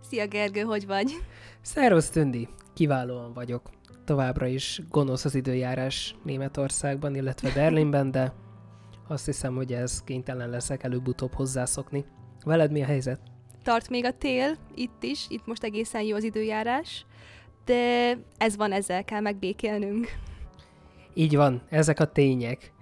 Szia Gergő, hogy vagy? Szervusz Tündi, kiválóan vagyok. Továbbra is gonosz az időjárás Németországban, illetve Berlinben, de azt hiszem, hogy ez kénytelen leszek előbb-utóbb hozzászokni. Veled mi a helyzet? Tart még a tél, itt is, itt most egészen jó az időjárás, de ez van, ezzel kell megbékélnünk. Így van, ezek a tények.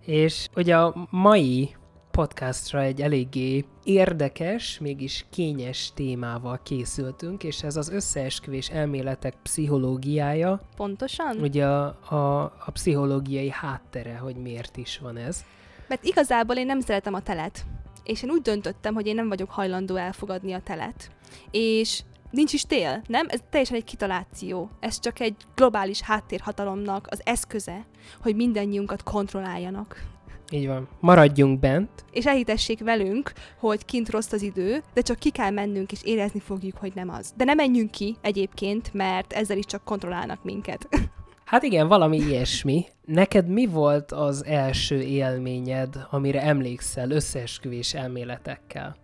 És ugye a mai podcastra egy eléggé érdekes, mégis kényes témával készültünk, és ez az összeesküvés elméletek pszichológiája. Pontosan? Ugye a, a, a pszichológiai háttere, hogy miért is van ez. Mert igazából én nem szeretem a telet. És én úgy döntöttem, hogy én nem vagyok hajlandó elfogadni a telet. És nincs is tél, nem? Ez teljesen egy kitaláció. Ez csak egy globális háttérhatalomnak az eszköze, hogy mindannyiunkat kontrolláljanak. Így van. Maradjunk bent. És elhitessék velünk, hogy kint rossz az idő, de csak ki kell mennünk, és érezni fogjuk, hogy nem az. De nem menjünk ki egyébként, mert ezzel is csak kontrollálnak minket. Hát igen, valami ilyesmi. Neked mi volt az első élményed, amire emlékszel összeesküvés elméletekkel?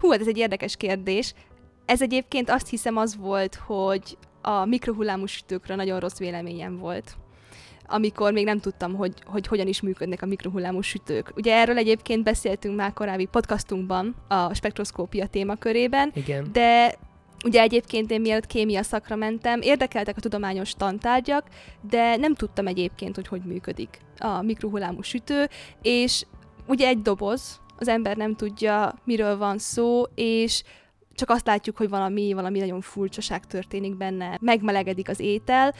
Hú, hát ez egy érdekes kérdés. Ez egyébként azt hiszem az volt, hogy a mikrohullámú sütőkről nagyon rossz véleményem volt amikor még nem tudtam, hogy, hogy hogyan is működnek a mikrohullámú sütők. Ugye erről egyébként beszéltünk már korábbi podcastunkban a spektroszkópia témakörében, Igen. de Ugye egyébként én mielőtt kémia szakra mentem, érdekeltek a tudományos tantárgyak, de nem tudtam egyébként, hogy hogy működik a mikrohullámú sütő, és ugye egy doboz, az ember nem tudja, miről van szó, és csak azt látjuk, hogy valami, valami nagyon furcsaság történik benne, megmelegedik az étel,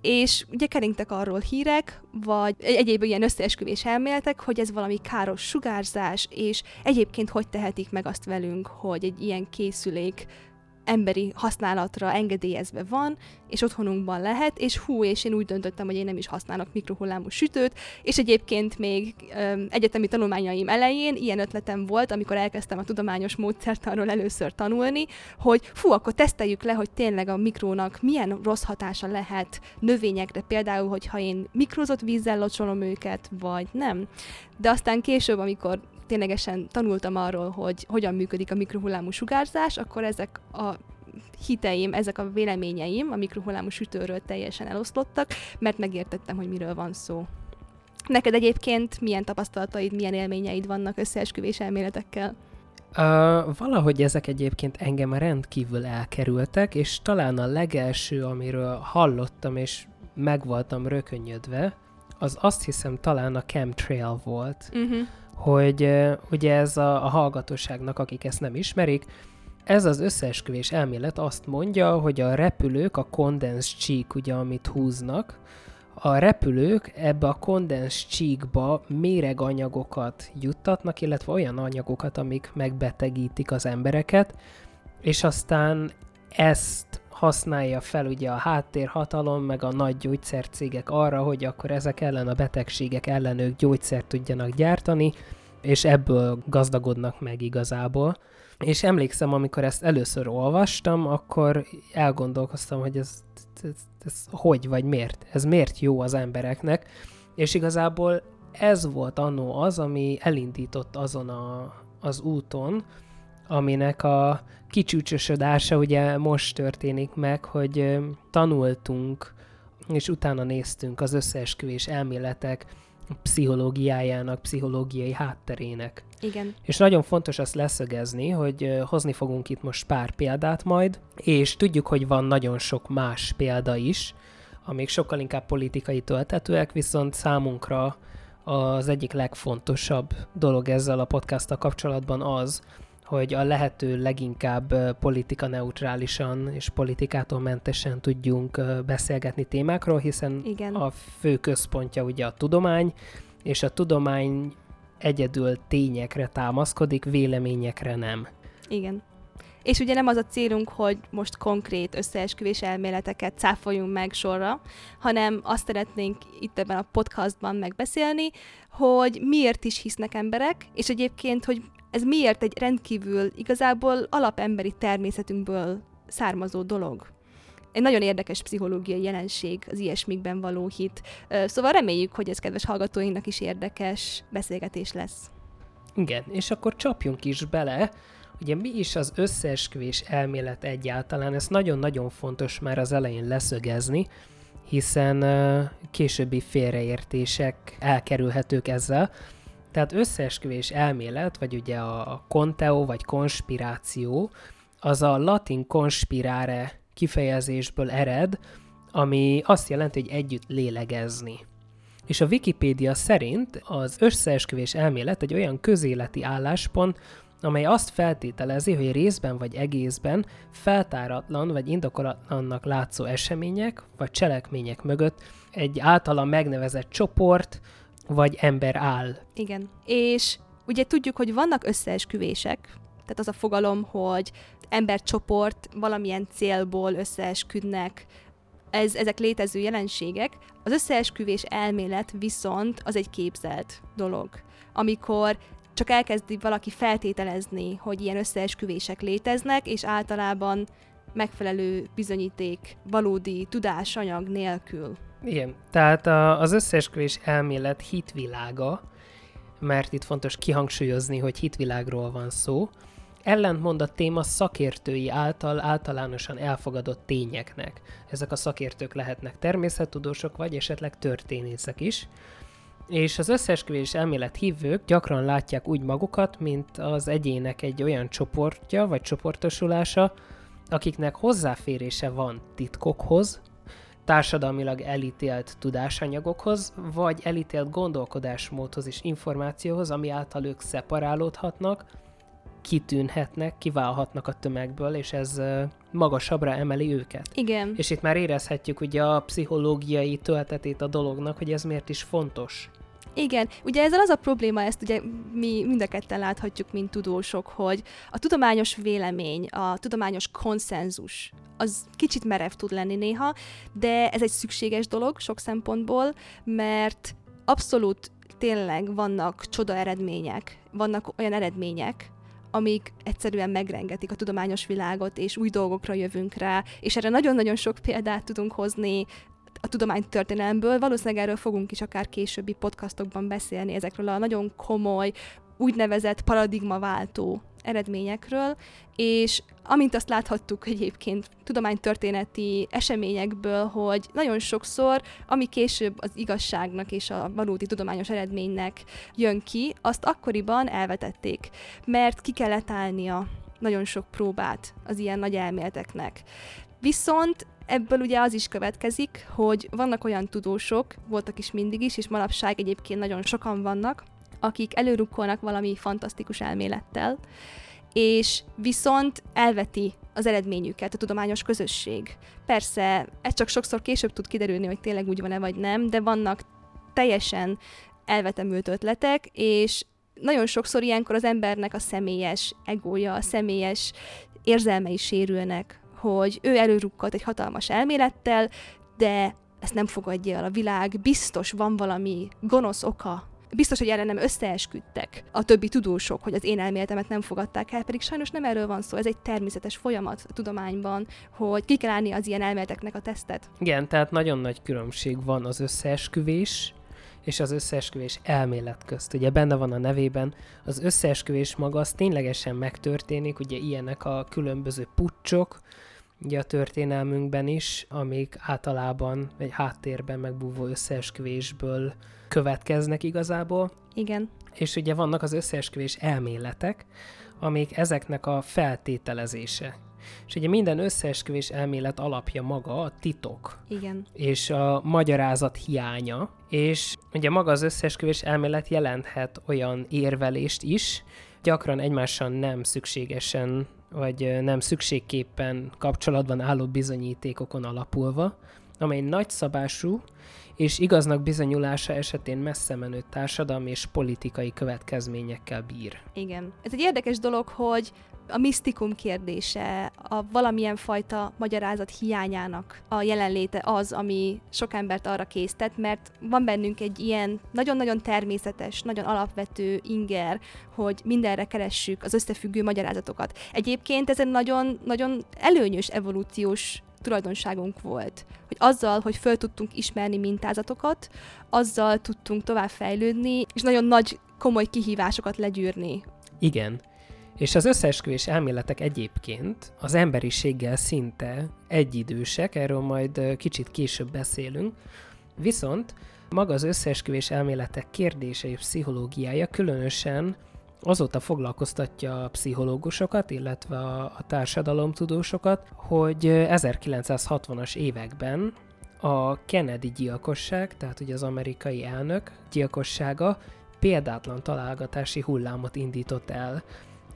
és ugye keringtek arról hírek, vagy egyéb ilyen összeesküvés elméletek, hogy ez valami káros sugárzás, és egyébként hogy tehetik meg azt velünk, hogy egy ilyen készülék emberi használatra engedélyezve van, és otthonunkban lehet, és hú, és én úgy döntöttem, hogy én nem is használok mikrohullámú sütőt, és egyébként még ö, egyetemi tanulmányaim elején ilyen ötletem volt, amikor elkezdtem a tudományos módszertanról először tanulni, hogy fú, akkor teszteljük le, hogy tényleg a mikrónak milyen rossz hatása lehet növényekre, például, hogyha én mikrozott vízzel locsolom őket, vagy nem. De aztán később, amikor ténylegesen tanultam arról, hogy hogyan működik a mikrohullámú sugárzás, akkor ezek a hiteim, ezek a véleményeim a mikrohullámú sütőről teljesen eloszlottak, mert megértettem, hogy miről van szó. Neked egyébként milyen tapasztalataid, milyen élményeid vannak összeesküvés elméletekkel? Uh, valahogy ezek egyébként engem rendkívül elkerültek, és talán a legelső, amiről hallottam, és meg voltam rökönyödve, az azt hiszem talán a chemtrail volt. Uh-huh hogy ugye ez a, a hallgatóságnak, akik ezt nem ismerik, ez az összeesküvés elmélet azt mondja, hogy a repülők, a kondens csík, ugye, amit húznak, a repülők ebbe a kondens csíkba méreganyagokat juttatnak, illetve olyan anyagokat, amik megbetegítik az embereket, és aztán ezt használja fel ugye a háttérhatalom, meg a nagy gyógyszercégek arra, hogy akkor ezek ellen a betegségek ellen ők gyógyszert tudjanak gyártani, és ebből gazdagodnak meg igazából. És emlékszem, amikor ezt először olvastam, akkor elgondolkoztam, hogy ez, ez, ez hogy vagy miért? Ez miért jó az embereknek? És igazából ez volt annó az, ami elindított azon a, az úton, aminek a kicsúcsosodása ugye most történik meg, hogy tanultunk, és utána néztünk az összeesküvés elméletek pszichológiájának, pszichológiai hátterének. Igen. És nagyon fontos azt leszögezni, hogy hozni fogunk itt most pár példát majd, és tudjuk, hogy van nagyon sok más példa is, amik sokkal inkább politikai töltetőek, viszont számunkra az egyik legfontosabb dolog ezzel a podcasttal kapcsolatban az, hogy a lehető leginkább politika neutrálisan és politikától mentesen tudjunk beszélgetni témákról, hiszen Igen. a fő központja ugye a tudomány, és a tudomány egyedül tényekre támaszkodik, véleményekre nem. Igen. És ugye nem az a célunk, hogy most konkrét összeesküvés elméleteket cáfoljunk meg sorra, hanem azt szeretnénk itt ebben a podcastban megbeszélni, hogy miért is hisznek emberek, és egyébként, hogy ez miért egy rendkívül igazából alapemberi természetünkből származó dolog. Egy nagyon érdekes pszichológiai jelenség az ilyesmikben való hit. Szóval reméljük, hogy ez kedves hallgatóinknak is érdekes beszélgetés lesz. Igen, és akkor csapjunk is bele, Ugye mi is az összeesküvés elmélet egyáltalán? Ez nagyon-nagyon fontos már az elején leszögezni, hiszen későbbi félreértések elkerülhetők ezzel. Tehát összeesküvés elmélet, vagy ugye a, konteo, vagy konspiráció, az a latin conspirare kifejezésből ered, ami azt jelenti, hogy együtt lélegezni. És a Wikipédia szerint az összeesküvés elmélet egy olyan közéleti álláspont, amely azt feltételezi, hogy részben vagy egészben feltáratlan vagy indokolatlannak látszó események vagy cselekmények mögött egy általa megnevezett csoport vagy ember áll. Igen. És ugye tudjuk, hogy vannak összeesküvések, tehát az a fogalom, hogy embercsoport valamilyen célból összeesküdnek, ez, ezek létező jelenségek. Az összeesküvés elmélet viszont az egy képzelt dolog, amikor csak elkezdi valaki feltételezni, hogy ilyen összeesküvések léteznek, és általában megfelelő bizonyíték, valódi tudásanyag nélkül. Igen, tehát a, az összeesküvés elmélet hitvilága, mert itt fontos kihangsúlyozni, hogy hitvilágról van szó, ellentmond a téma szakértői által általánosan elfogadott tényeknek. Ezek a szakértők lehetnek természettudósok, vagy esetleg történészek is. És az összeesküvés elmélet hívők gyakran látják úgy magukat, mint az egyének egy olyan csoportja vagy csoportosulása, akiknek hozzáférése van titkokhoz, társadalmilag elítélt tudásanyagokhoz, vagy elítélt gondolkodásmódhoz és információhoz, ami által ők szeparálódhatnak, kitűnhetnek, kiválhatnak a tömegből, és ez magasabbra emeli őket. Igen. És itt már érezhetjük ugye a pszichológiai töltetét a dolognak, hogy ez miért is fontos. Igen, ugye ezzel az a probléma, ezt ugye mi mind a ketten láthatjuk, mint tudósok, hogy a tudományos vélemény, a tudományos konszenzus, az kicsit merev tud lenni néha, de ez egy szükséges dolog sok szempontból, mert abszolút tényleg vannak csoda eredmények, vannak olyan eredmények, amik egyszerűen megrengetik a tudományos világot, és új dolgokra jövünk rá, és erre nagyon-nagyon sok példát tudunk hozni a tudománytörténelemből. Valószínűleg erről fogunk is akár későbbi podcastokban beszélni, ezekről a nagyon komoly, úgynevezett paradigmaváltó eredményekről, és amint azt láthattuk egyébként tudománytörténeti eseményekből, hogy nagyon sokszor, ami később az igazságnak és a valódi tudományos eredménynek jön ki, azt akkoriban elvetették, mert ki kellett állnia nagyon sok próbát az ilyen nagy elméleteknek. Viszont ebből ugye az is következik, hogy vannak olyan tudósok, voltak is mindig is, és manapság egyébként nagyon sokan vannak, akik előrukkolnak valami fantasztikus elmélettel, és viszont elveti az eredményüket a tudományos közösség. Persze, ez csak sokszor később tud kiderülni, hogy tényleg úgy van-e vagy nem, de vannak teljesen elvetemült ötletek, és nagyon sokszor ilyenkor az embernek a személyes egója, a személyes érzelmei sérülnek, hogy ő előrukkolt egy hatalmas elmélettel, de ezt nem fogadja el a világ, biztos van valami gonosz oka. Biztos, hogy erre nem összeesküdtek a többi tudósok, hogy az én elméletemet nem fogadták el, pedig sajnos nem erről van szó, ez egy természetes folyamat a tudományban, hogy ki kell állni az ilyen elméleteknek a tesztet. Igen, tehát nagyon nagy különbség van az összeesküvés és az összeesküvés elmélet közt. Ugye benne van a nevében, az összeesküvés maga az ténylegesen megtörténik, ugye ilyenek a különböző pucsok, ugye a történelmünkben is, amik általában egy háttérben megbúvó összeesküvésből következnek igazából. Igen. És ugye vannak az összeesküvés elméletek, amik ezeknek a feltételezése. És ugye minden összeesküvés elmélet alapja maga a titok. Igen. És a magyarázat hiánya. És ugye maga az összeesküvés elmélet jelenthet olyan érvelést is, gyakran egymással nem szükségesen, vagy nem szükségképpen kapcsolatban álló bizonyítékokon alapulva, amely nagyszabású és igaznak bizonyulása esetén messze menő társadalmi és politikai következményekkel bír. Igen. Ez egy érdekes dolog, hogy a misztikum kérdése, a valamilyen fajta magyarázat hiányának a jelenléte az, ami sok embert arra késztet, mert van bennünk egy ilyen nagyon-nagyon természetes, nagyon alapvető inger, hogy mindenre keressük az összefüggő magyarázatokat. Egyébként ez egy nagyon, nagyon előnyös evolúciós tulajdonságunk volt. Hogy azzal, hogy föl tudtunk ismerni mintázatokat, azzal tudtunk tovább fejlődni, és nagyon nagy, komoly kihívásokat legyűrni. Igen. És az összeesküvés elméletek egyébként az emberiséggel szinte egyidősek, erről majd kicsit később beszélünk, viszont maga az összeesküvés elméletek kérdése és pszichológiája különösen azóta foglalkoztatja a pszichológusokat, illetve a, a társadalomtudósokat, hogy 1960-as években a Kennedy gyilkosság, tehát ugye az amerikai elnök gyilkossága példátlan találgatási hullámot indított el,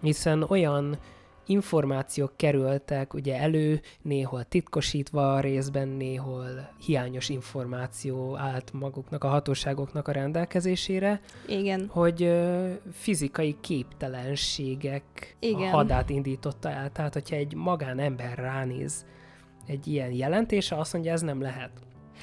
hiszen olyan információk kerültek ugye elő, néhol titkosítva részben, néhol hiányos információ állt maguknak, a hatóságoknak a rendelkezésére. Igen. Hogy ö, fizikai képtelenségek Igen. a hadát indította el. Tehát, hogyha egy magánember ránéz egy ilyen jelentése, azt mondja, ez nem lehet.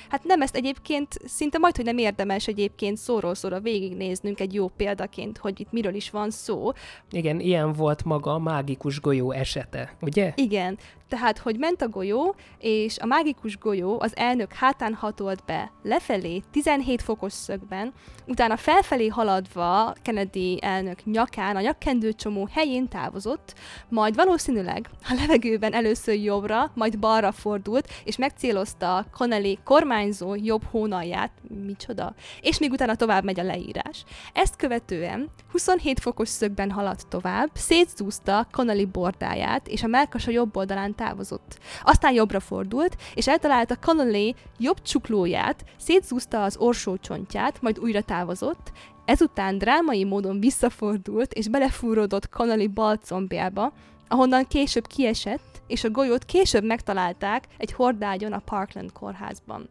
Hát nem, ezt egyébként szinte majd, hogy nem érdemes egyébként szóról szóra végignéznünk egy jó példaként, hogy itt miről is van szó. Igen, ilyen volt maga a mágikus golyó esete, ugye? Igen, tehát, hogy ment a golyó, és a mágikus golyó az elnök hátán hatolt be lefelé 17 fokos szögben, utána felfelé haladva Kennedy elnök nyakán, a nyakkendőcsomó helyén távozott, majd valószínűleg a levegőben először jobbra, majd balra fordult, és megcélozta Connelly kormányzó jobb hónalját, micsoda, és még utána tovább megy a leírás. Ezt követően 27 fokos szögben haladt tovább, szétszúzta Connelly bordáját, és a melkas a jobb oldalán távozott. Aztán jobbra fordult, és eltalálta Connolly jobb csuklóját, szétszúzta az orsócsontját, majd újra távozott, ezután drámai módon visszafordult, és belefúródott Connolly bal combjába, ahonnan később kiesett, és a golyót később megtalálták egy hordágyon a Parkland kórházban.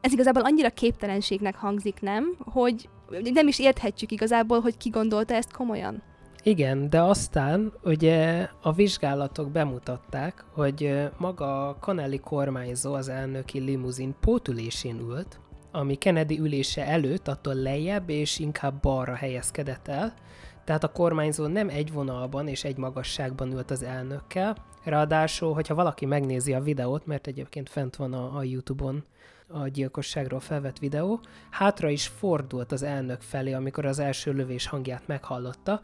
Ez igazából annyira képtelenségnek hangzik, nem? Hogy nem is érthetjük igazából, hogy ki gondolta ezt komolyan. Igen, de aztán ugye a vizsgálatok bemutatták, hogy maga a Kanelli kormányzó az elnöki limuzin pótülésén ült, ami Kennedy ülése előtt attól lejjebb és inkább balra helyezkedett el, tehát a kormányzó nem egy vonalban és egy magasságban ült az elnökkel, ráadásul, hogyha valaki megnézi a videót, mert egyébként fent van a, a YouTube-on a gyilkosságról felvett videó, hátra is fordult az elnök felé, amikor az első lövés hangját meghallotta,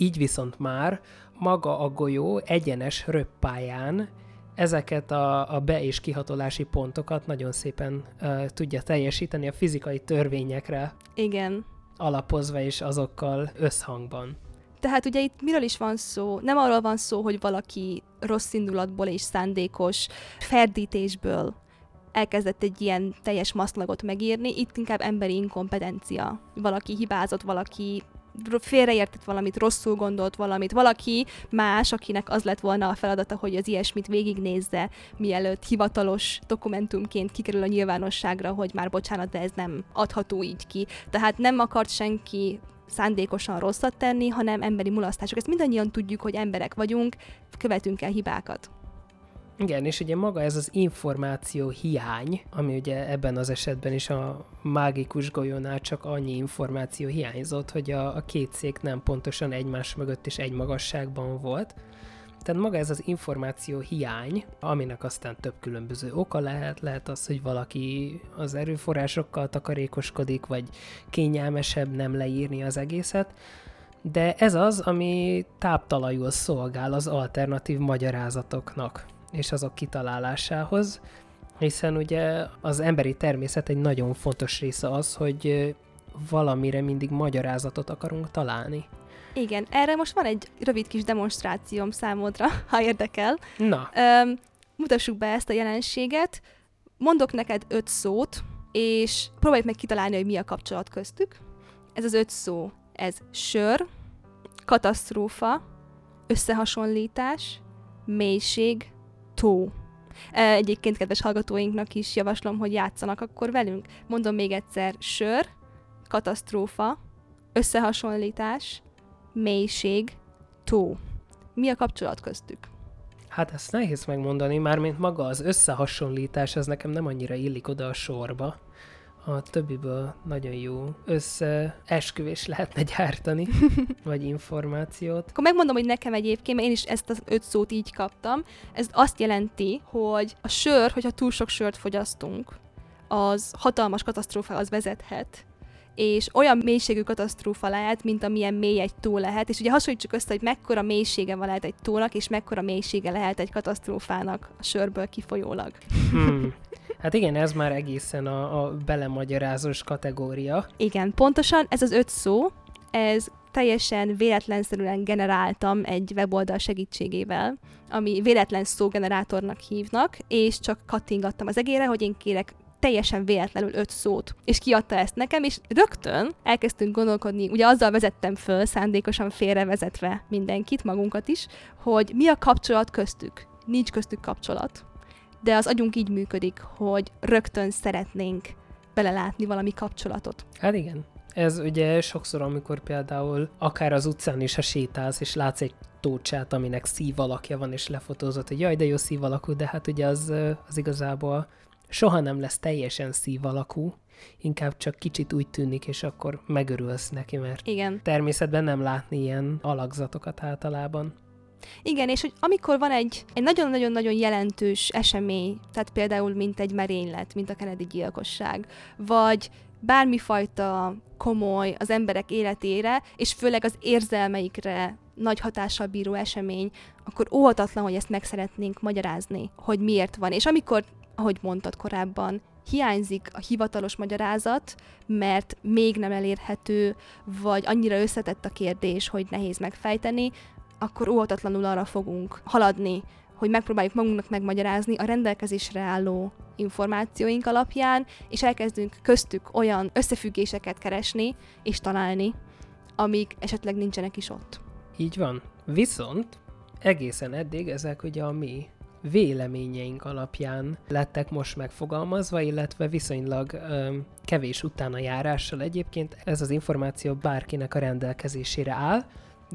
így viszont már maga a golyó egyenes röppáján ezeket a, a be- és kihatolási pontokat nagyon szépen uh, tudja teljesíteni a fizikai törvényekre. Igen. Alapozva és azokkal összhangban. Tehát ugye itt miről is van szó? Nem arról van szó, hogy valaki rossz indulatból és szándékos ferdítésből elkezdett egy ilyen teljes maszlagot megírni, itt inkább emberi inkompetencia. Valaki hibázott, valaki félreértett valamit, rosszul gondolt valamit, valaki más, akinek az lett volna a feladata, hogy az ilyesmit végignézze, mielőtt hivatalos dokumentumként kikerül a nyilvánosságra, hogy már bocsánat, de ez nem adható így ki. Tehát nem akart senki szándékosan rosszat tenni, hanem emberi mulasztások. Ezt mindannyian tudjuk, hogy emberek vagyunk, követünk el hibákat. Igen, és ugye maga ez az információ hiány, ami ugye ebben az esetben is a mágikus golyónál csak annyi információ hiányzott, hogy a, a két szék nem pontosan egymás mögött és egy magasságban volt. Tehát maga ez az információ hiány, aminek aztán több különböző oka lehet, lehet az, hogy valaki az erőforrásokkal takarékoskodik, vagy kényelmesebb nem leírni az egészet, de ez az, ami táptalajul szolgál az alternatív magyarázatoknak és azok kitalálásához, hiszen ugye az emberi természet egy nagyon fontos része az, hogy valamire mindig magyarázatot akarunk találni. Igen, erre most van egy rövid kis demonstrációm számodra, ha érdekel. Na. Öm, mutassuk be ezt a jelenséget. Mondok neked öt szót, és próbáljuk meg kitalálni, hogy mi a kapcsolat köztük. Ez az öt szó, ez sör, katasztrófa, összehasonlítás, mélység, tó. Egyébként kedves hallgatóinknak is javaslom, hogy játszanak akkor velünk. Mondom még egyszer, sör, katasztrófa, összehasonlítás, mélység, tó. Mi a kapcsolat köztük? Hát ezt nehéz megmondani, mármint maga az összehasonlítás, ez nekem nem annyira illik oda a sorba. A többiből nagyon jó összeesküvés lehetne gyártani, vagy információt. Akkor megmondom, hogy nekem egyébként, mert én is ezt az öt szót így kaptam, ez azt jelenti, hogy a sör, hogyha túl sok sört fogyasztunk, az hatalmas katasztrófához vezethet, és olyan mélységű katasztrófa lehet, mint amilyen mély egy tó lehet, és ugye hasonlítsuk össze, hogy mekkora mélysége van lehet egy tónak, és mekkora mélysége lehet egy katasztrófának a sörből kifolyólag. Hmm. Hát igen, ez már egészen a, a belemagyarázós kategória. Igen, pontosan ez az öt szó, ez teljesen véletlenszerűen generáltam egy weboldal segítségével, ami véletlen szógenerátornak hívnak, és csak kattingattam az egére, hogy én kérek teljesen véletlenül öt szót, és kiadta ezt nekem, és rögtön elkezdtünk gondolkodni, ugye azzal vezettem föl, szándékosan félrevezetve mindenkit, magunkat is, hogy mi a kapcsolat köztük. Nincs köztük kapcsolat, de az agyunk így működik, hogy rögtön szeretnénk belelátni valami kapcsolatot. Hát igen. Ez ugye sokszor, amikor például akár az utcán is, ha sétálsz, és látsz egy tócsát, aminek szív alakja van, és lefotózott, hogy jaj, de jó szív alakú, de hát ugye az, az igazából soha nem lesz teljesen szív alakú, inkább csak kicsit úgy tűnik, és akkor megörülsz neki, mert Igen. természetben nem látni ilyen alakzatokat általában. Igen, és hogy amikor van egy, egy nagyon-nagyon-nagyon jelentős esemény, tehát például mint egy merénylet, mint a Kennedy gyilkosság, vagy bármifajta komoly az emberek életére, és főleg az érzelmeikre nagy hatással bíró esemény, akkor óhatatlan, hogy ezt meg szeretnénk magyarázni, hogy miért van. És amikor ahogy mondtad korábban, hiányzik a hivatalos magyarázat, mert még nem elérhető, vagy annyira összetett a kérdés, hogy nehéz megfejteni, akkor óhatatlanul arra fogunk haladni, hogy megpróbáljuk magunknak megmagyarázni a rendelkezésre álló információink alapján, és elkezdünk köztük olyan összefüggéseket keresni és találni, amik esetleg nincsenek is ott. Így van. Viszont egészen eddig ezek ugye a mi véleményeink alapján lettek most megfogalmazva, illetve viszonylag ö, kevés utána járással egyébként ez az információ bárkinek a rendelkezésére áll,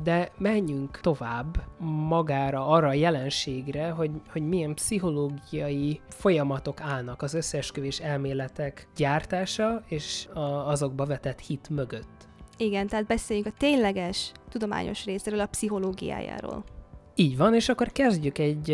de menjünk tovább magára, arra a jelenségre, hogy, hogy milyen pszichológiai folyamatok állnak az összeesküvés elméletek gyártása és a, azokba vetett hit mögött. Igen, tehát beszéljünk a tényleges tudományos részéről, a pszichológiájáról. Így van, és akkor kezdjük egy,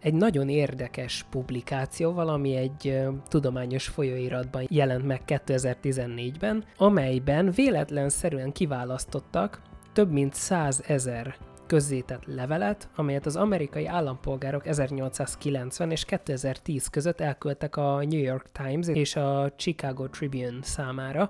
egy nagyon érdekes publikációval, ami egy tudományos folyóiratban jelent meg 2014-ben, amelyben véletlenszerűen kiválasztottak több mint 100 ezer közzétett levelet, amelyet az amerikai állampolgárok 1890 és 2010 között elküldtek a New York Times és a Chicago Tribune számára,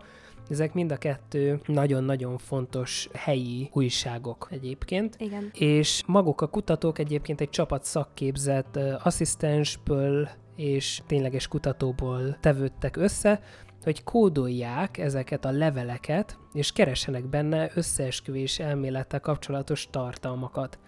ezek mind a kettő nagyon-nagyon fontos helyi újságok egyébként. Igen. És maguk a kutatók egyébként egy csapat szakképzett asszisztensből és tényleges kutatóból tevődtek össze, hogy kódolják ezeket a leveleket, és keresenek benne összeesküvés elmélettel kapcsolatos tartalmakat.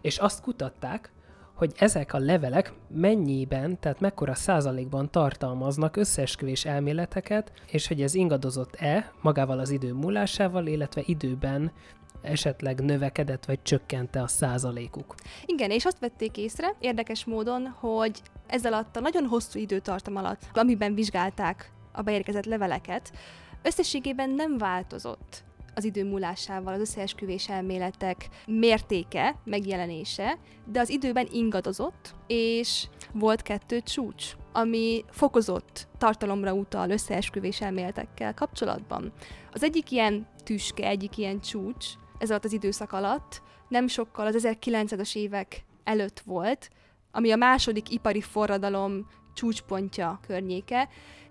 És azt kutatták, hogy ezek a levelek mennyiben, tehát mekkora százalékban tartalmaznak összeesküvés elméleteket, és hogy ez ingadozott-e magával az idő múlásával, illetve időben esetleg növekedett vagy csökkente a százalékuk. Igen, és azt vették észre érdekes módon, hogy ez alatt a nagyon hosszú időtartam alatt, amiben vizsgálták a beérkezett leveleket, összességében nem változott az idő múlásával az összeesküvés elméletek mértéke, megjelenése, de az időben ingadozott, és volt kettő csúcs, ami fokozott tartalomra utal összeesküvés elméletekkel kapcsolatban. Az egyik ilyen tüske, egyik ilyen csúcs, ez alatt az időszak alatt, nem sokkal az 1900-as évek előtt volt, ami a második ipari forradalom csúcspontja környéke,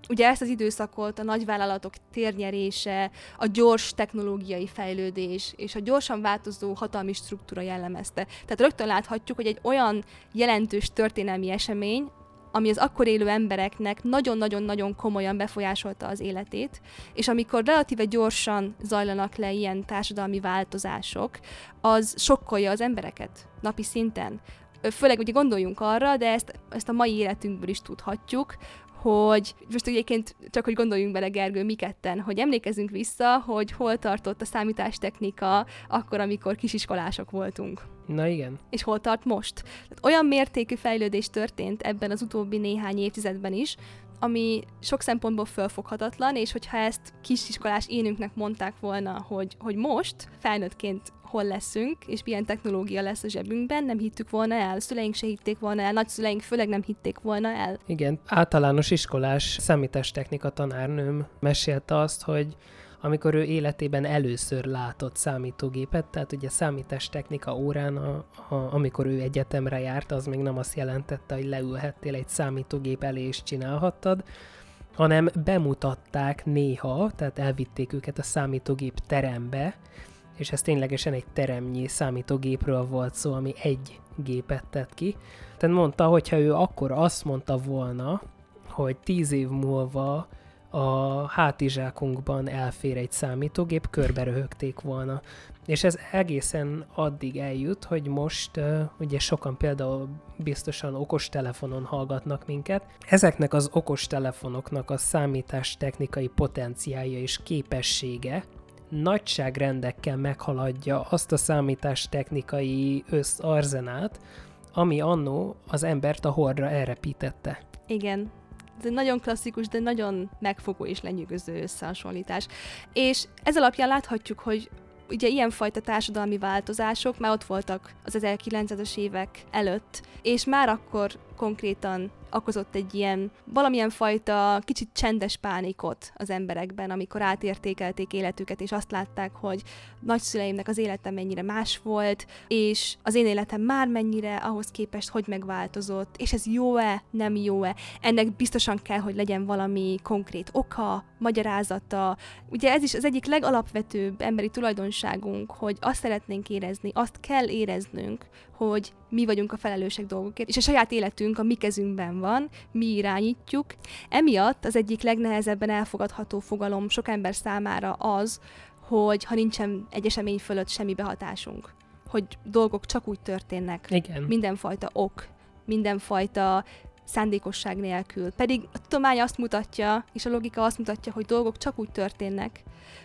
Ugye ezt az időszakot a nagyvállalatok térnyerése, a gyors technológiai fejlődés és a gyorsan változó hatalmi struktúra jellemezte. Tehát rögtön láthatjuk, hogy egy olyan jelentős történelmi esemény, ami az akkor élő embereknek nagyon-nagyon-nagyon komolyan befolyásolta az életét, és amikor relatíve gyorsan zajlanak le ilyen társadalmi változások, az sokkolja az embereket napi szinten főleg ugye gondoljunk arra, de ezt, ezt a mai életünkből is tudhatjuk, hogy most egyébként csak, hogy gondoljunk bele, Gergő, mi ketten, hogy emlékezzünk vissza, hogy hol tartott a számítástechnika akkor, amikor kisiskolások voltunk. Na igen. És hol tart most. Tehát olyan mértékű fejlődés történt ebben az utóbbi néhány évtizedben is, ami sok szempontból fölfoghatatlan, és hogyha ezt kisiskolás énünknek mondták volna, hogy, hogy most felnőttként hol leszünk, és milyen technológia lesz a zsebünkben, nem hittük volna el, szüleink se hitték volna el, nagyszüleink főleg nem hitték volna el. Igen, általános iskolás számítástechnika tanárnőm mesélte azt, hogy amikor ő életében először látott számítógépet, tehát ugye számítástechnika órán, a, a, amikor ő egyetemre járt, az még nem azt jelentette, hogy leülhettél egy számítógép elé és csinálhattad, hanem bemutatták néha, tehát elvitték őket a számítógép terembe, és ez ténylegesen egy teremnyi számítógépről volt szó, ami egy gépet tett ki. Tehát mondta, hogyha ő akkor azt mondta volna, hogy tíz év múlva a hátizsákunkban elfér egy számítógép, körbe röhögték volna. És ez egészen addig eljut, hogy most uh, ugye sokan például biztosan okostelefonon hallgatnak minket. Ezeknek az okostelefonoknak a számítástechnikai potenciálja és képessége nagyságrendekkel meghaladja azt a számítástechnikai összarzenát, ami annó az embert a hordra elrepítette. Igen, ez egy nagyon klasszikus, de nagyon megfogó és lenyűgöző összehasonlítás. És ez alapján láthatjuk, hogy ugye ilyenfajta társadalmi változások már ott voltak az 1900-as évek előtt, és már akkor konkrétan okozott egy ilyen valamilyen fajta kicsit csendes pánikot az emberekben, amikor átértékelték életüket, és azt látták, hogy nagyszüleimnek az élete mennyire más volt, és az én életem már mennyire ahhoz képest, hogy megváltozott, és ez jó-e, nem jó-e. Ennek biztosan kell, hogy legyen valami konkrét oka, magyarázata. Ugye ez is az egyik legalapvetőbb emberi tulajdonságunk, hogy azt szeretnénk érezni, azt kell éreznünk, hogy mi vagyunk a felelősek dolgokért, és a saját életünk a mi kezünkben van, mi irányítjuk. Emiatt az egyik legnehezebben elfogadható fogalom sok ember számára az, hogy ha nincsen egy esemény fölött semmi behatásunk, hogy dolgok csak úgy történnek. Igen. Mindenfajta ok, mindenfajta szándékosság nélkül. Pedig a tudomány azt mutatja, és a logika azt mutatja, hogy dolgok csak úgy történnek,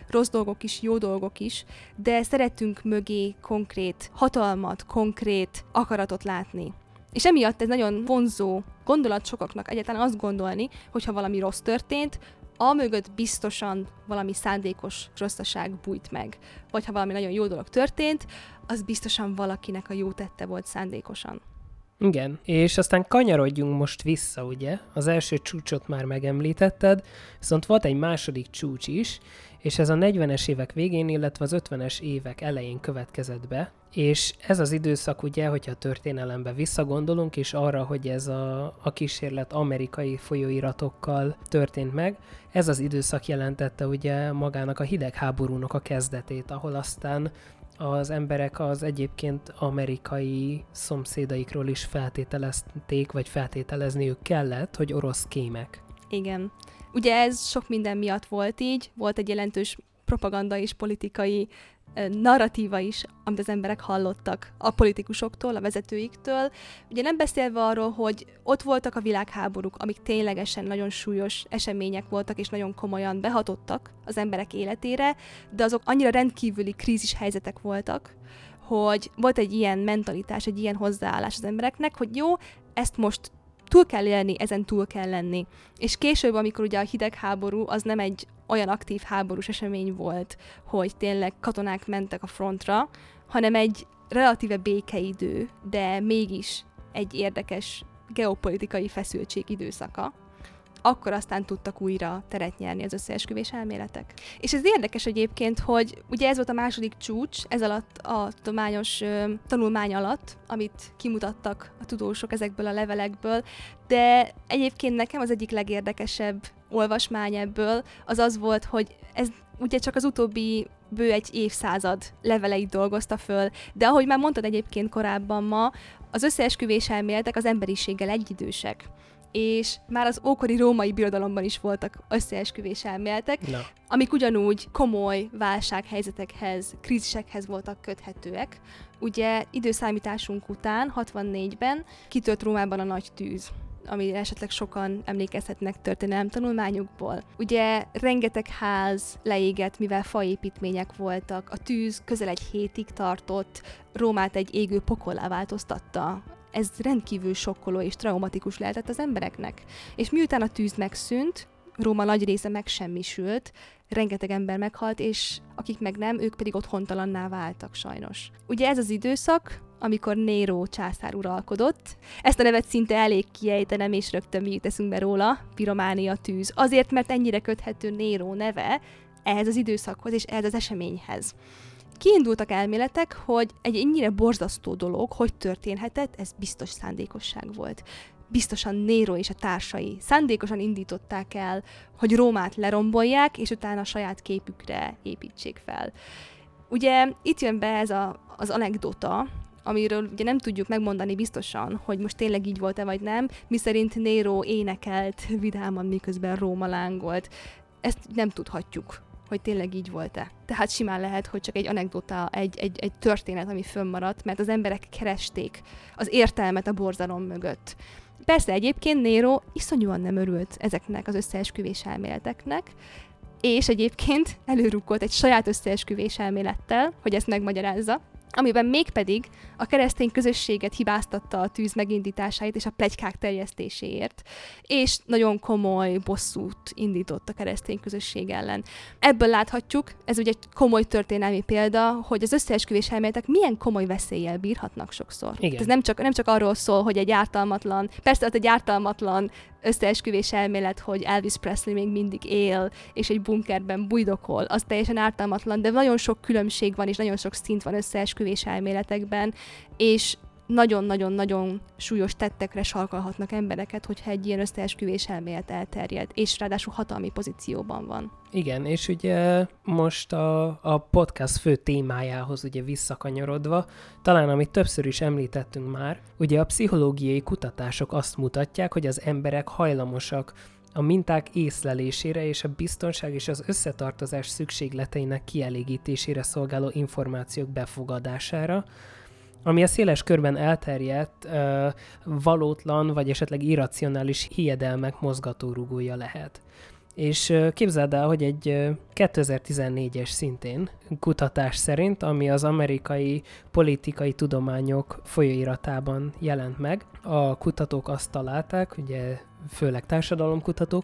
rossz dolgok is, jó dolgok is, de szeretünk mögé konkrét hatalmat, konkrét akaratot látni. És emiatt ez nagyon vonzó gondolat sokaknak egyáltalán azt gondolni, hogyha valami rossz történt, a mögött biztosan valami szándékos rosszaság bújt meg. Vagy ha valami nagyon jó dolog történt, az biztosan valakinek a jó tette volt szándékosan. Igen, és aztán kanyarodjunk most vissza, ugye? Az első csúcsot már megemlítetted, viszont volt egy második csúcs is, és ez a 40-es évek végén, illetve az 50-es évek elején következett be, és ez az időszak ugye, hogyha a történelembe visszagondolunk, és arra, hogy ez a, a kísérlet amerikai folyóiratokkal történt meg, ez az időszak jelentette ugye magának a hidegháborúnak a kezdetét, ahol aztán az emberek az egyébként amerikai szomszédaikról is feltételezték, vagy feltételezniük kellett, hogy orosz kémek. Igen. Ugye ez sok minden miatt volt így, volt egy jelentős propaganda és politikai narratíva is, amit az emberek hallottak a politikusoktól, a vezetőiktől. Ugye nem beszélve arról, hogy ott voltak a világháborúk, amik ténylegesen nagyon súlyos események voltak, és nagyon komolyan behatottak az emberek életére, de azok annyira rendkívüli krízis helyzetek voltak, hogy volt egy ilyen mentalitás, egy ilyen hozzáállás az embereknek, hogy jó, ezt most túl kell élni, ezen túl kell lenni. És később, amikor ugye a hidegháború az nem egy olyan aktív háborús esemény volt, hogy tényleg katonák mentek a frontra, hanem egy relatíve békeidő, de mégis egy érdekes geopolitikai feszültség időszaka akkor aztán tudtak újra teret nyerni az összeesküvés elméletek. És ez érdekes egyébként, hogy ugye ez volt a második csúcs, ez alatt a tudományos ö, tanulmány alatt, amit kimutattak a tudósok ezekből a levelekből, de egyébként nekem az egyik legérdekesebb olvasmány ebből az az volt, hogy ez ugye csak az utóbbi bő egy évszázad leveleit dolgozta föl, de ahogy már mondtad egyébként korábban ma, az összeesküvés elméletek az emberiséggel egyidősek és már az ókori római birodalomban is voltak összeesküvés elméletek, Na. amik ugyanúgy komoly válsághelyzetekhez, krízisekhez voltak köthetőek. Ugye időszámításunk után, 64-ben kitört Rómában a nagy tűz amire esetleg sokan emlékezhetnek történelem tanulmányukból. Ugye rengeteg ház leégett, mivel faépítmények voltak, a tűz közel egy hétig tartott, Rómát egy égő pokollá változtatta ez rendkívül sokkoló és traumatikus lehetett az embereknek. És miután a tűz megszűnt, Róma nagy része megsemmisült, rengeteg ember meghalt, és akik meg nem, ők pedig otthontalanná váltak sajnos. Ugye ez az időszak, amikor Néró császár uralkodott. Ezt a nevet szinte elég kiejtenem, és rögtön mi jut eszünkbe róla, pirománia tűz. Azért, mert ennyire köthető Néró neve ehhez az időszakhoz és ehhez az eseményhez. Kiindultak elméletek, hogy egy ennyire borzasztó dolog, hogy történhetett, ez biztos szándékosság volt. Biztosan Nero és a társai szándékosan indították el, hogy Rómát lerombolják, és utána a saját képükre építsék fel. Ugye itt jön be ez a, az anekdota, amiről ugye nem tudjuk megmondani biztosan, hogy most tényleg így volt-e vagy nem, miszerint Nero énekelt vidáman, miközben Róma lángolt. Ezt nem tudhatjuk hogy tényleg így volt-e. Tehát simán lehet, hogy csak egy anekdota, egy, egy, egy történet, ami fönnmaradt, mert az emberek keresték az értelmet a borzalom mögött. Persze egyébként Nero iszonyúan nem örült ezeknek az összeesküvés elméleteknek, és egyébként előrukkolt egy saját összeesküvés elmélettel, hogy ezt megmagyarázza, amiben mégpedig a keresztény közösséget hibáztatta a tűz megindításáért és a plegykák terjesztéséért, és nagyon komoly bosszút indított a keresztény közösség ellen. Ebből láthatjuk, ez ugye egy komoly történelmi példa, hogy az összeesküvés elméletek milyen komoly veszéllyel bírhatnak sokszor. Igen. Ez nem csak, nem csak arról szól, hogy egy ártalmatlan, persze ott egy ártalmatlan összeesküvés elmélet, hogy Elvis Presley még mindig él, és egy bunkerben bujdokol, az teljesen ártalmatlan, de nagyon sok különbség van, és nagyon sok szint van összeesküvés elméletekben, és nagyon-nagyon-nagyon súlyos tettekre sarkalhatnak embereket, hogyha egy ilyen összeesküvés elmélet elterjed, és ráadásul hatalmi pozícióban van. Igen, és ugye most a, a podcast fő témájához ugye visszakanyarodva, talán amit többször is említettünk már, ugye a pszichológiai kutatások azt mutatják, hogy az emberek hajlamosak a minták észlelésére és a biztonság és az összetartozás szükségleteinek kielégítésére szolgáló információk befogadására, ami a széles körben elterjedt, valótlan vagy esetleg irracionális hiedelmek mozgatórugója lehet. És képzeld el, hogy egy uh, 2014-es szintén kutatás szerint, ami az amerikai politikai tudományok folyóiratában jelent meg, a kutatók azt találták, ugye főleg társadalomkutatók,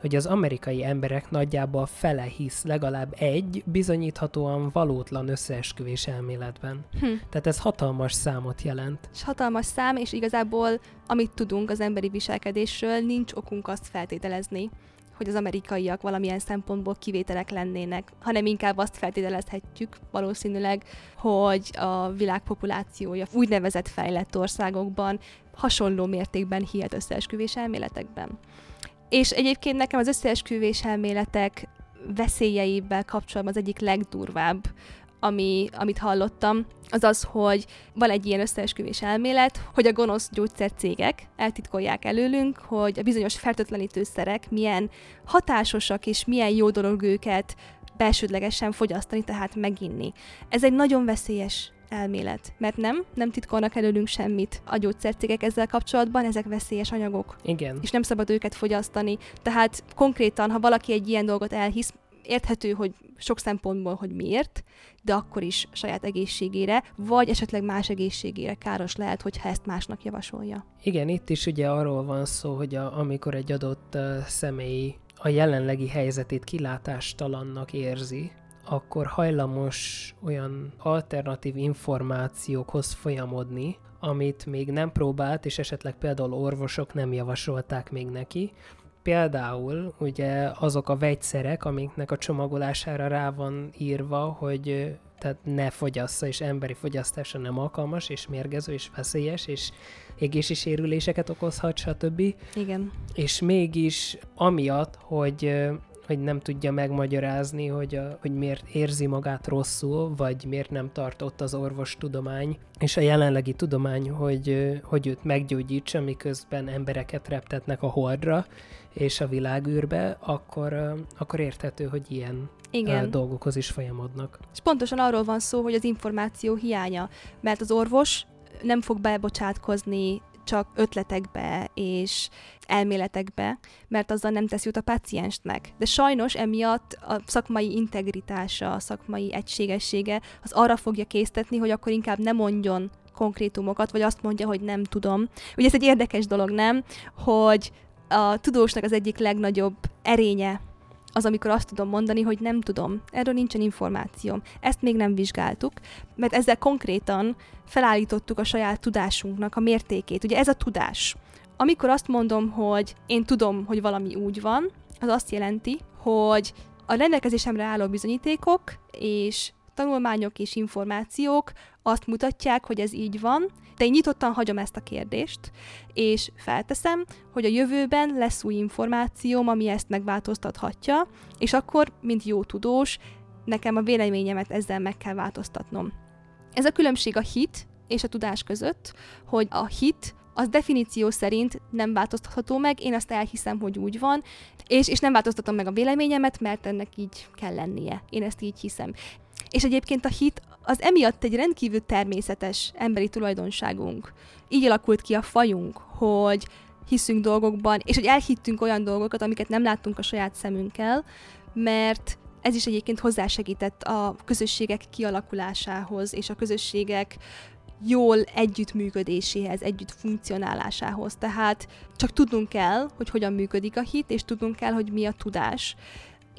hogy az amerikai emberek nagyjából fele hisz legalább egy bizonyíthatóan valótlan összeesküvés elméletben. Hm. Tehát ez hatalmas számot jelent. És hatalmas szám, és igazából amit tudunk az emberi viselkedésről, nincs okunk azt feltételezni, hogy az amerikaiak valamilyen szempontból kivételek lennének, hanem inkább azt feltételezhetjük valószínűleg, hogy a világ populációja úgynevezett fejlett országokban hasonló mértékben hihet összeesküvés elméletekben. És egyébként nekem az összeesküvés elméletek veszélyeivel kapcsolatban az egyik legdurvább, ami, amit hallottam, az az, hogy van egy ilyen összeesküvés elmélet, hogy a gonosz gyógyszercégek eltitkolják előlünk, hogy a bizonyos fertőtlenítőszerek milyen hatásosak és milyen jó dolog őket belsődlegesen fogyasztani, tehát meginni. Ez egy nagyon veszélyes elmélet. Mert nem, nem titkolnak előlünk semmit a gyógyszercégek ezzel kapcsolatban, ezek veszélyes anyagok. Igen. És nem szabad őket fogyasztani. Tehát konkrétan, ha valaki egy ilyen dolgot elhisz, érthető, hogy sok szempontból, hogy miért, de akkor is saját egészségére, vagy esetleg más egészségére káros lehet, hogyha ezt másnak javasolja. Igen, itt is ugye arról van szó, hogy a, amikor egy adott uh, személy a jelenlegi helyzetét kilátástalannak érzi, akkor hajlamos olyan alternatív információkhoz folyamodni, amit még nem próbált, és esetleg például orvosok nem javasolták még neki. Például ugye azok a vegyszerek, amiknek a csomagolására rá van írva, hogy tehát ne fogyassza, és emberi fogyasztása nem alkalmas, és mérgező, és veszélyes, és égési sérüléseket okozhat, stb. Igen. És mégis amiatt, hogy hogy nem tudja megmagyarázni, hogy, a, hogy miért érzi magát rosszul, vagy miért nem tart ott az orvostudomány, és a jelenlegi tudomány, hogy, hogy őt meggyógyítsa, miközben embereket reptetnek a holdra és a világűrbe, akkor, akkor érthető, hogy ilyen Igen. dolgokhoz is folyamodnak. És pontosan arról van szó, hogy az információ hiánya, mert az orvos nem fog bebocsátkozni csak ötletekbe és elméletekbe, mert azzal nem tesz jut a paciensnek. De sajnos emiatt a szakmai integritása, a szakmai egységessége az arra fogja késztetni, hogy akkor inkább ne mondjon konkrétumokat, vagy azt mondja, hogy nem tudom. Ugye ez egy érdekes dolog, nem? Hogy a tudósnak az egyik legnagyobb erénye az, amikor azt tudom mondani, hogy nem tudom, erről nincsen információm. Ezt még nem vizsgáltuk, mert ezzel konkrétan felállítottuk a saját tudásunknak a mértékét. Ugye ez a tudás. Amikor azt mondom, hogy én tudom, hogy valami úgy van, az azt jelenti, hogy a rendelkezésemre álló bizonyítékok és tanulmányok és információk azt mutatják, hogy ez így van, de én nyitottan hagyom ezt a kérdést, és felteszem, hogy a jövőben lesz új információm, ami ezt megváltoztathatja, és akkor, mint jó tudós, nekem a véleményemet ezzel meg kell változtatnom. Ez a különbség a hit és a tudás között, hogy a hit az definíció szerint nem változtatható meg, én azt elhiszem, hogy úgy van, és, és nem változtatom meg a véleményemet, mert ennek így kell lennie. Én ezt így hiszem. És egyébként a hit az emiatt egy rendkívül természetes emberi tulajdonságunk. Így alakult ki a fajunk, hogy hiszünk dolgokban, és hogy elhittünk olyan dolgokat, amiket nem láttunk a saját szemünkkel, mert ez is egyébként hozzásegített a közösségek kialakulásához, és a közösségek jól együttműködéséhez, együtt funkcionálásához. Tehát csak tudnunk kell, hogy hogyan működik a hit, és tudnunk kell, hogy mi a tudás.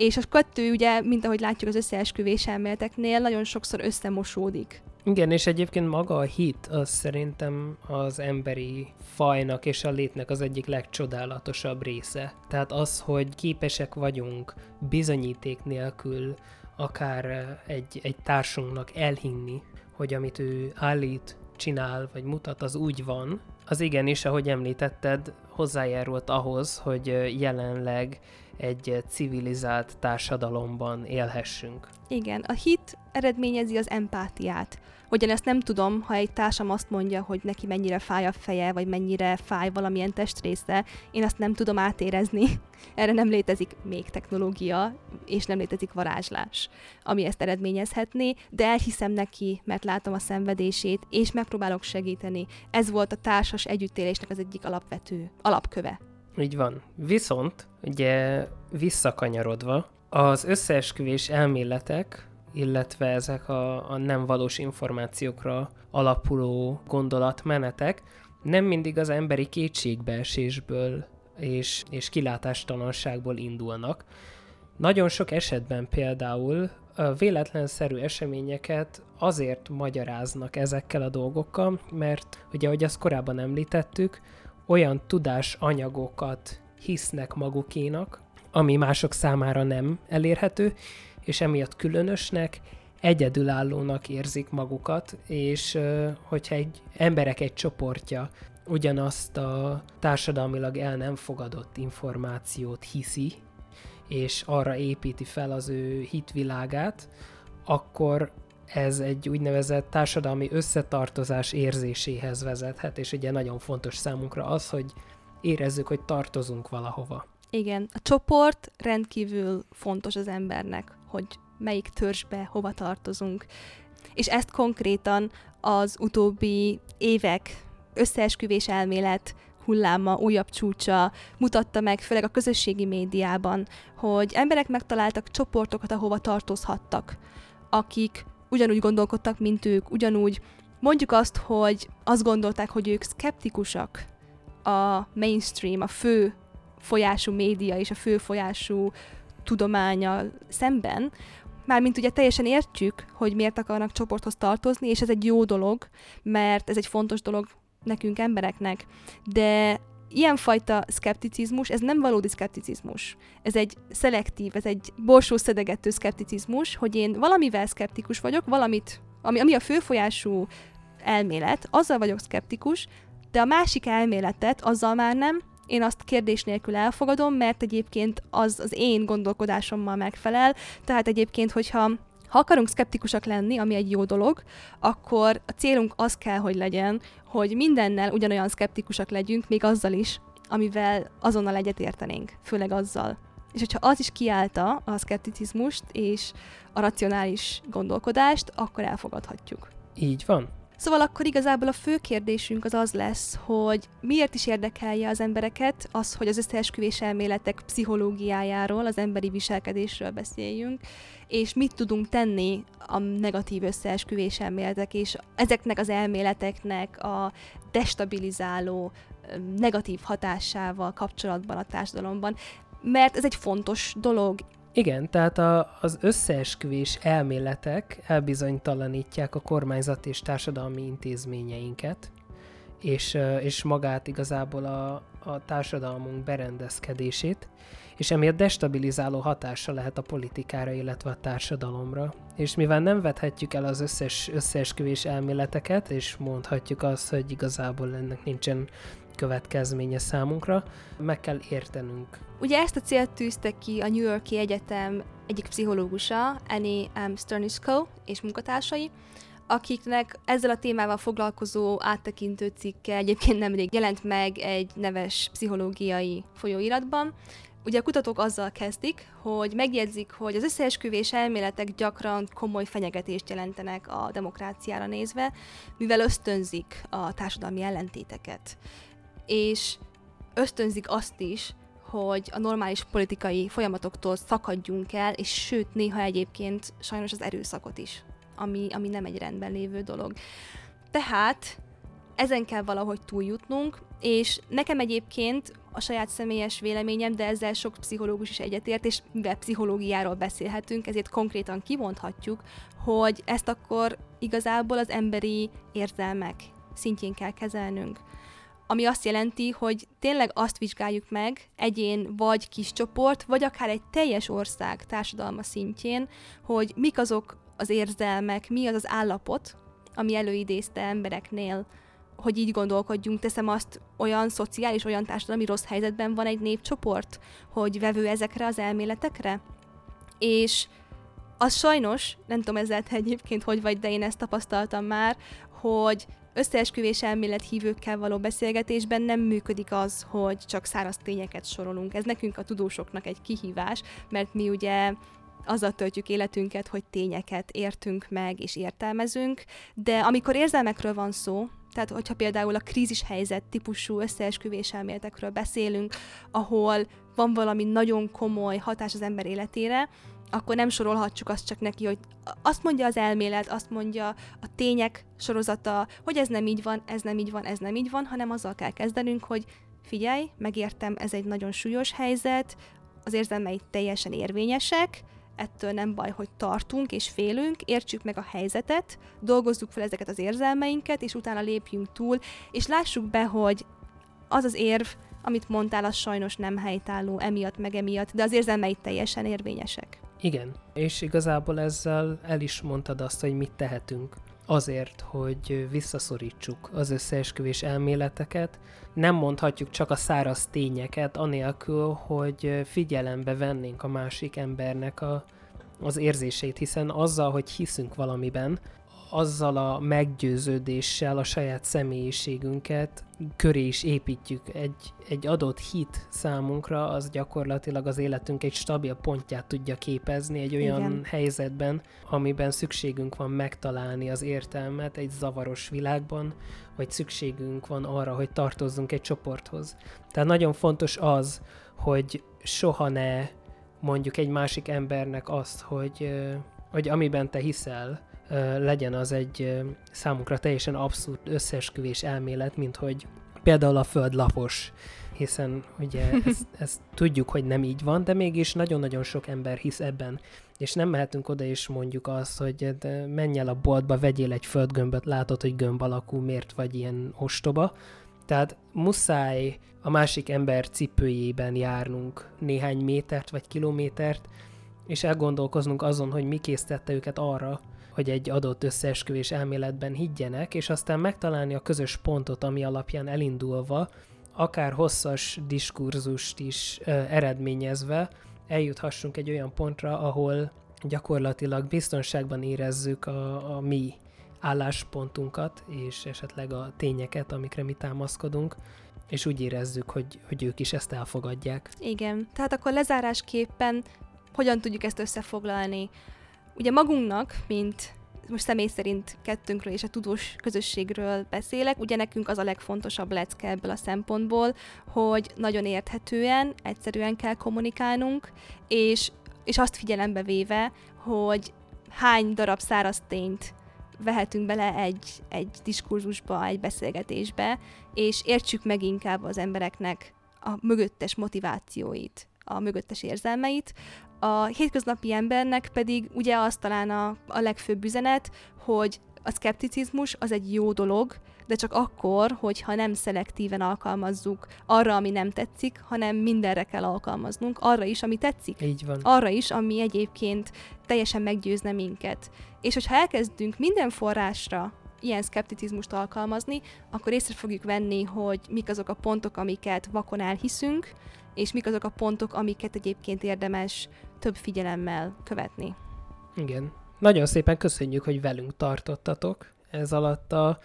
És a kettő ugye, mint ahogy látjuk az összeesküvés elméleteknél, nagyon sokszor összemosódik. Igen, és egyébként maga a hit, az szerintem az emberi fajnak és a létnek az egyik legcsodálatosabb része. Tehát az, hogy képesek vagyunk bizonyíték nélkül akár egy, egy társunknak elhinni, hogy amit ő állít, csinál, vagy mutat, az úgy van, az igenis, ahogy említetted, hozzájárult ahhoz, hogy jelenleg egy civilizált társadalomban élhessünk. Igen, a hit eredményezi az empátiát. Ugyanezt nem tudom, ha egy társam azt mondja, hogy neki mennyire fáj a feje, vagy mennyire fáj valamilyen testrésze, én azt nem tudom átérezni. Erre nem létezik még technológia, és nem létezik varázslás, ami ezt eredményezhetné, de elhiszem neki, mert látom a szenvedését, és megpróbálok segíteni. Ez volt a társas együttélésnek az egyik alapvető alapköve. Így van. Viszont, ugye visszakanyarodva, az összeesküvés elméletek, illetve ezek a, a nem valós információkra alapuló gondolatmenetek nem mindig az emberi kétségbeesésből és, és kilátástalanságból indulnak. Nagyon sok esetben például véletlenszerű eseményeket azért magyaráznak ezekkel a dolgokkal, mert ugye, ahogy azt korábban említettük, olyan tudásanyagokat hisznek magukénak, ami mások számára nem elérhető, és emiatt különösnek, egyedülállónak érzik magukat, és hogyha egy emberek egy csoportja ugyanazt a társadalmilag el nem fogadott információt hiszi, és arra építi fel az ő hitvilágát, akkor ez egy úgynevezett társadalmi összetartozás érzéséhez vezethet, és ugye nagyon fontos számunkra az, hogy érezzük, hogy tartozunk valahova. Igen, a csoport rendkívül fontos az embernek, hogy melyik törzsbe hova tartozunk. És ezt konkrétan az utóbbi évek összeesküvés elmélet hulláma, újabb csúcsa mutatta meg, főleg a közösségi médiában, hogy emberek megtaláltak csoportokat, ahova tartozhattak, akik ugyanúgy gondolkodtak, mint ők, ugyanúgy mondjuk azt, hogy azt gondolták, hogy ők szkeptikusak a mainstream, a fő folyású média és a fő folyású tudománya szemben, Mármint ugye teljesen értjük, hogy miért akarnak csoporthoz tartozni, és ez egy jó dolog, mert ez egy fontos dolog nekünk embereknek, de ilyenfajta szkepticizmus, ez nem valódi szkepticizmus. Ez egy szelektív, ez egy borsó szedegető szkepticizmus, hogy én valamivel szkeptikus vagyok, valamit, ami, ami a főfolyású elmélet, azzal vagyok szkeptikus, de a másik elméletet azzal már nem, én azt kérdés nélkül elfogadom, mert egyébként az az én gondolkodásommal megfelel. Tehát egyébként, hogyha ha akarunk szkeptikusak lenni, ami egy jó dolog, akkor a célunk az kell, hogy legyen, hogy mindennel ugyanolyan szkeptikusak legyünk, még azzal is, amivel azonnal egyetértenénk, főleg azzal. És hogyha az is kiállta a szkepticizmust és a racionális gondolkodást, akkor elfogadhatjuk. Így van. Szóval akkor igazából a fő kérdésünk az az lesz, hogy miért is érdekelje az embereket az, hogy az összeesküvés elméletek pszichológiájáról, az emberi viselkedésről beszéljünk, és mit tudunk tenni a negatív összeesküvés elméletek és ezeknek az elméleteknek a destabilizáló negatív hatásával kapcsolatban a társadalomban, mert ez egy fontos dolog, igen, tehát a, az összeesküvés elméletek elbizonytalanítják a kormányzat és társadalmi intézményeinket, és, és magát igazából a, a társadalmunk berendezkedését, és emiatt destabilizáló hatása lehet a politikára, illetve a társadalomra. És mivel nem vethetjük el az összes összeesküvés elméleteket, és mondhatjuk azt, hogy igazából ennek nincsen következménye számunkra, meg kell értenünk. Ugye ezt a célt tűzte ki a New Yorki Egyetem egyik pszichológusa, Annie M. Sternisko és munkatársai, akiknek ezzel a témával foglalkozó áttekintő cikke egyébként nemrég jelent meg egy neves pszichológiai folyóiratban. Ugye a kutatók azzal kezdik, hogy megjegyzik, hogy az összeesküvés elméletek gyakran komoly fenyegetést jelentenek a demokráciára nézve, mivel ösztönzik a társadalmi ellentéteket és ösztönzik azt is, hogy a normális politikai folyamatoktól szakadjunk el, és sőt, néha egyébként sajnos az erőszakot is, ami, ami nem egy rendben lévő dolog. Tehát ezen kell valahogy túljutnunk, és nekem egyébként a saját személyes véleményem, de ezzel sok pszichológus is egyetért, és mivel pszichológiáról beszélhetünk, ezért konkrétan kimondhatjuk, hogy ezt akkor igazából az emberi érzelmek szintjén kell kezelnünk ami azt jelenti, hogy tényleg azt vizsgáljuk meg egyén vagy kis csoport, vagy akár egy teljes ország társadalma szintjén, hogy mik azok az érzelmek, mi az az állapot, ami előidézte embereknél, hogy így gondolkodjunk, teszem azt, olyan szociális, olyan társadalmi rossz helyzetben van egy népcsoport, hogy vevő ezekre az elméletekre? És az sajnos, nem tudom ezzel te egyébként hogy vagy, de én ezt tapasztaltam már, hogy összeesküvés elmélet hívőkkel való beszélgetésben nem működik az, hogy csak száraz tényeket sorolunk. Ez nekünk a tudósoknak egy kihívás, mert mi ugye azzal töltjük életünket, hogy tényeket értünk meg és értelmezünk, de amikor érzelmekről van szó, tehát hogyha például a krízis helyzet típusú összeesküvés elméletekről beszélünk, ahol van valami nagyon komoly hatás az ember életére, akkor nem sorolhatjuk azt csak neki, hogy azt mondja az elmélet, azt mondja a tények sorozata, hogy ez nem így van, ez nem így van, ez nem így van, hanem azzal kell kezdenünk, hogy figyelj, megértem, ez egy nagyon súlyos helyzet, az érzelmeid teljesen érvényesek, ettől nem baj, hogy tartunk és félünk, értsük meg a helyzetet, dolgozzuk fel ezeket az érzelmeinket, és utána lépjünk túl, és lássuk be, hogy az az érv, amit mondtál, az sajnos nem helytálló emiatt meg emiatt, de az érzelmeid teljesen érvényesek. Igen, és igazából ezzel el is mondtad azt, hogy mit tehetünk azért, hogy visszaszorítsuk az összeesküvés elméleteket. Nem mondhatjuk csak a száraz tényeket, anélkül, hogy figyelembe vennénk a másik embernek a, az érzéseit, hiszen azzal, hogy hiszünk valamiben, azzal a meggyőződéssel a saját személyiségünket köré is építjük. Egy, egy adott hit számunkra az gyakorlatilag az életünk egy stabil pontját tudja képezni egy olyan Igen. helyzetben, amiben szükségünk van megtalálni az értelmet egy zavaros világban, vagy szükségünk van arra, hogy tartozzunk egy csoporthoz. Tehát nagyon fontos az, hogy soha ne mondjuk egy másik embernek azt, hogy, hogy amiben te hiszel, legyen az egy számunkra teljesen abszurd összeesküvés elmélet, mint hogy például a Föld lapos, hiszen ugye ezt, ezt tudjuk, hogy nem így van, de mégis nagyon-nagyon sok ember hisz ebben, és nem mehetünk oda és mondjuk azt, hogy de menj el a boltba, vegyél egy földgömböt, látod, hogy gömb alakú, miért vagy ilyen ostoba. Tehát muszáj a másik ember cipőjében járnunk néhány métert vagy kilométert, és elgondolkoznunk azon, hogy mi késztette őket arra, hogy egy adott összeesküvés elméletben higgyenek, és aztán megtalálni a közös pontot, ami alapján elindulva akár hosszas diskurzust is ö, eredményezve eljuthassunk egy olyan pontra, ahol gyakorlatilag biztonságban érezzük a, a mi álláspontunkat, és esetleg a tényeket, amikre mi támaszkodunk, és úgy érezzük, hogy, hogy ők is ezt elfogadják. Igen. Tehát akkor lezárásképpen hogyan tudjuk ezt összefoglalni? Ugye magunknak, mint most személy szerint kettőnkről és a tudós közösségről beszélek, ugye nekünk az a legfontosabb lecke ebből a szempontból, hogy nagyon érthetően, egyszerűen kell kommunikálnunk, és, és azt figyelembe véve, hogy hány darab száraz tényt vehetünk bele egy, egy diskurzusba, egy beszélgetésbe, és értsük meg inkább az embereknek a mögöttes motivációit, a mögöttes érzelmeit. A hétköznapi embernek pedig ugye az talán a, a legfőbb üzenet, hogy a szkepticizmus az egy jó dolog, de csak akkor, hogyha nem szelektíven alkalmazzuk arra, ami nem tetszik, hanem mindenre kell alkalmaznunk, arra is, ami tetszik. Így van. Arra is, ami egyébként teljesen meggyőzne minket. És hogyha elkezdünk minden forrásra ilyen szkepticizmust alkalmazni, akkor észre fogjuk venni, hogy mik azok a pontok, amiket vakon elhiszünk, és mik azok a pontok, amiket egyébként érdemes több figyelemmel követni. Igen. Nagyon szépen köszönjük, hogy velünk tartottatok ez alatt a,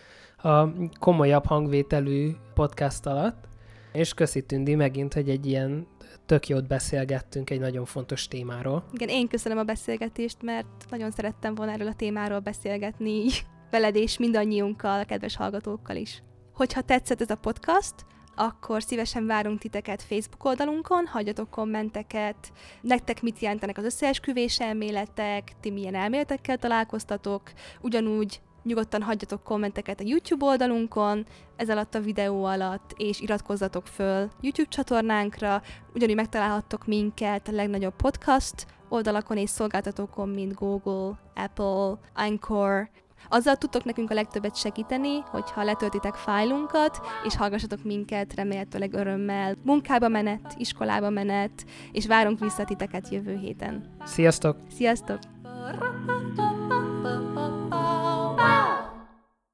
a komolyabb hangvételű podcast alatt, és köszi Tündi megint, hogy egy ilyen tök jót beszélgettünk egy nagyon fontos témáról. Igen, én köszönöm a beszélgetést, mert nagyon szerettem volna erről a témáról beszélgetni veled és mindannyiunkkal, a kedves hallgatókkal is. Hogyha tetszett ez a podcast, akkor szívesen várunk titeket Facebook oldalunkon, hagyjatok kommenteket, nektek mit jelentenek az összeesküvés elméletek, ti milyen elméletekkel találkoztatok, ugyanúgy nyugodtan hagyjatok kommenteket a YouTube oldalunkon, ez alatt a videó alatt, és iratkozzatok föl YouTube csatornánkra, ugyanúgy megtalálhattok minket a legnagyobb podcast oldalakon és szolgáltatókon, mint Google, Apple, Anchor, azzal tudtok nekünk a legtöbbet segíteni, hogyha letöltitek fájlunkat, és hallgassatok minket remélhetőleg örömmel. Munkába menet, iskolába menet, és várunk vissza titeket jövő héten. Sziasztok! Sziasztok!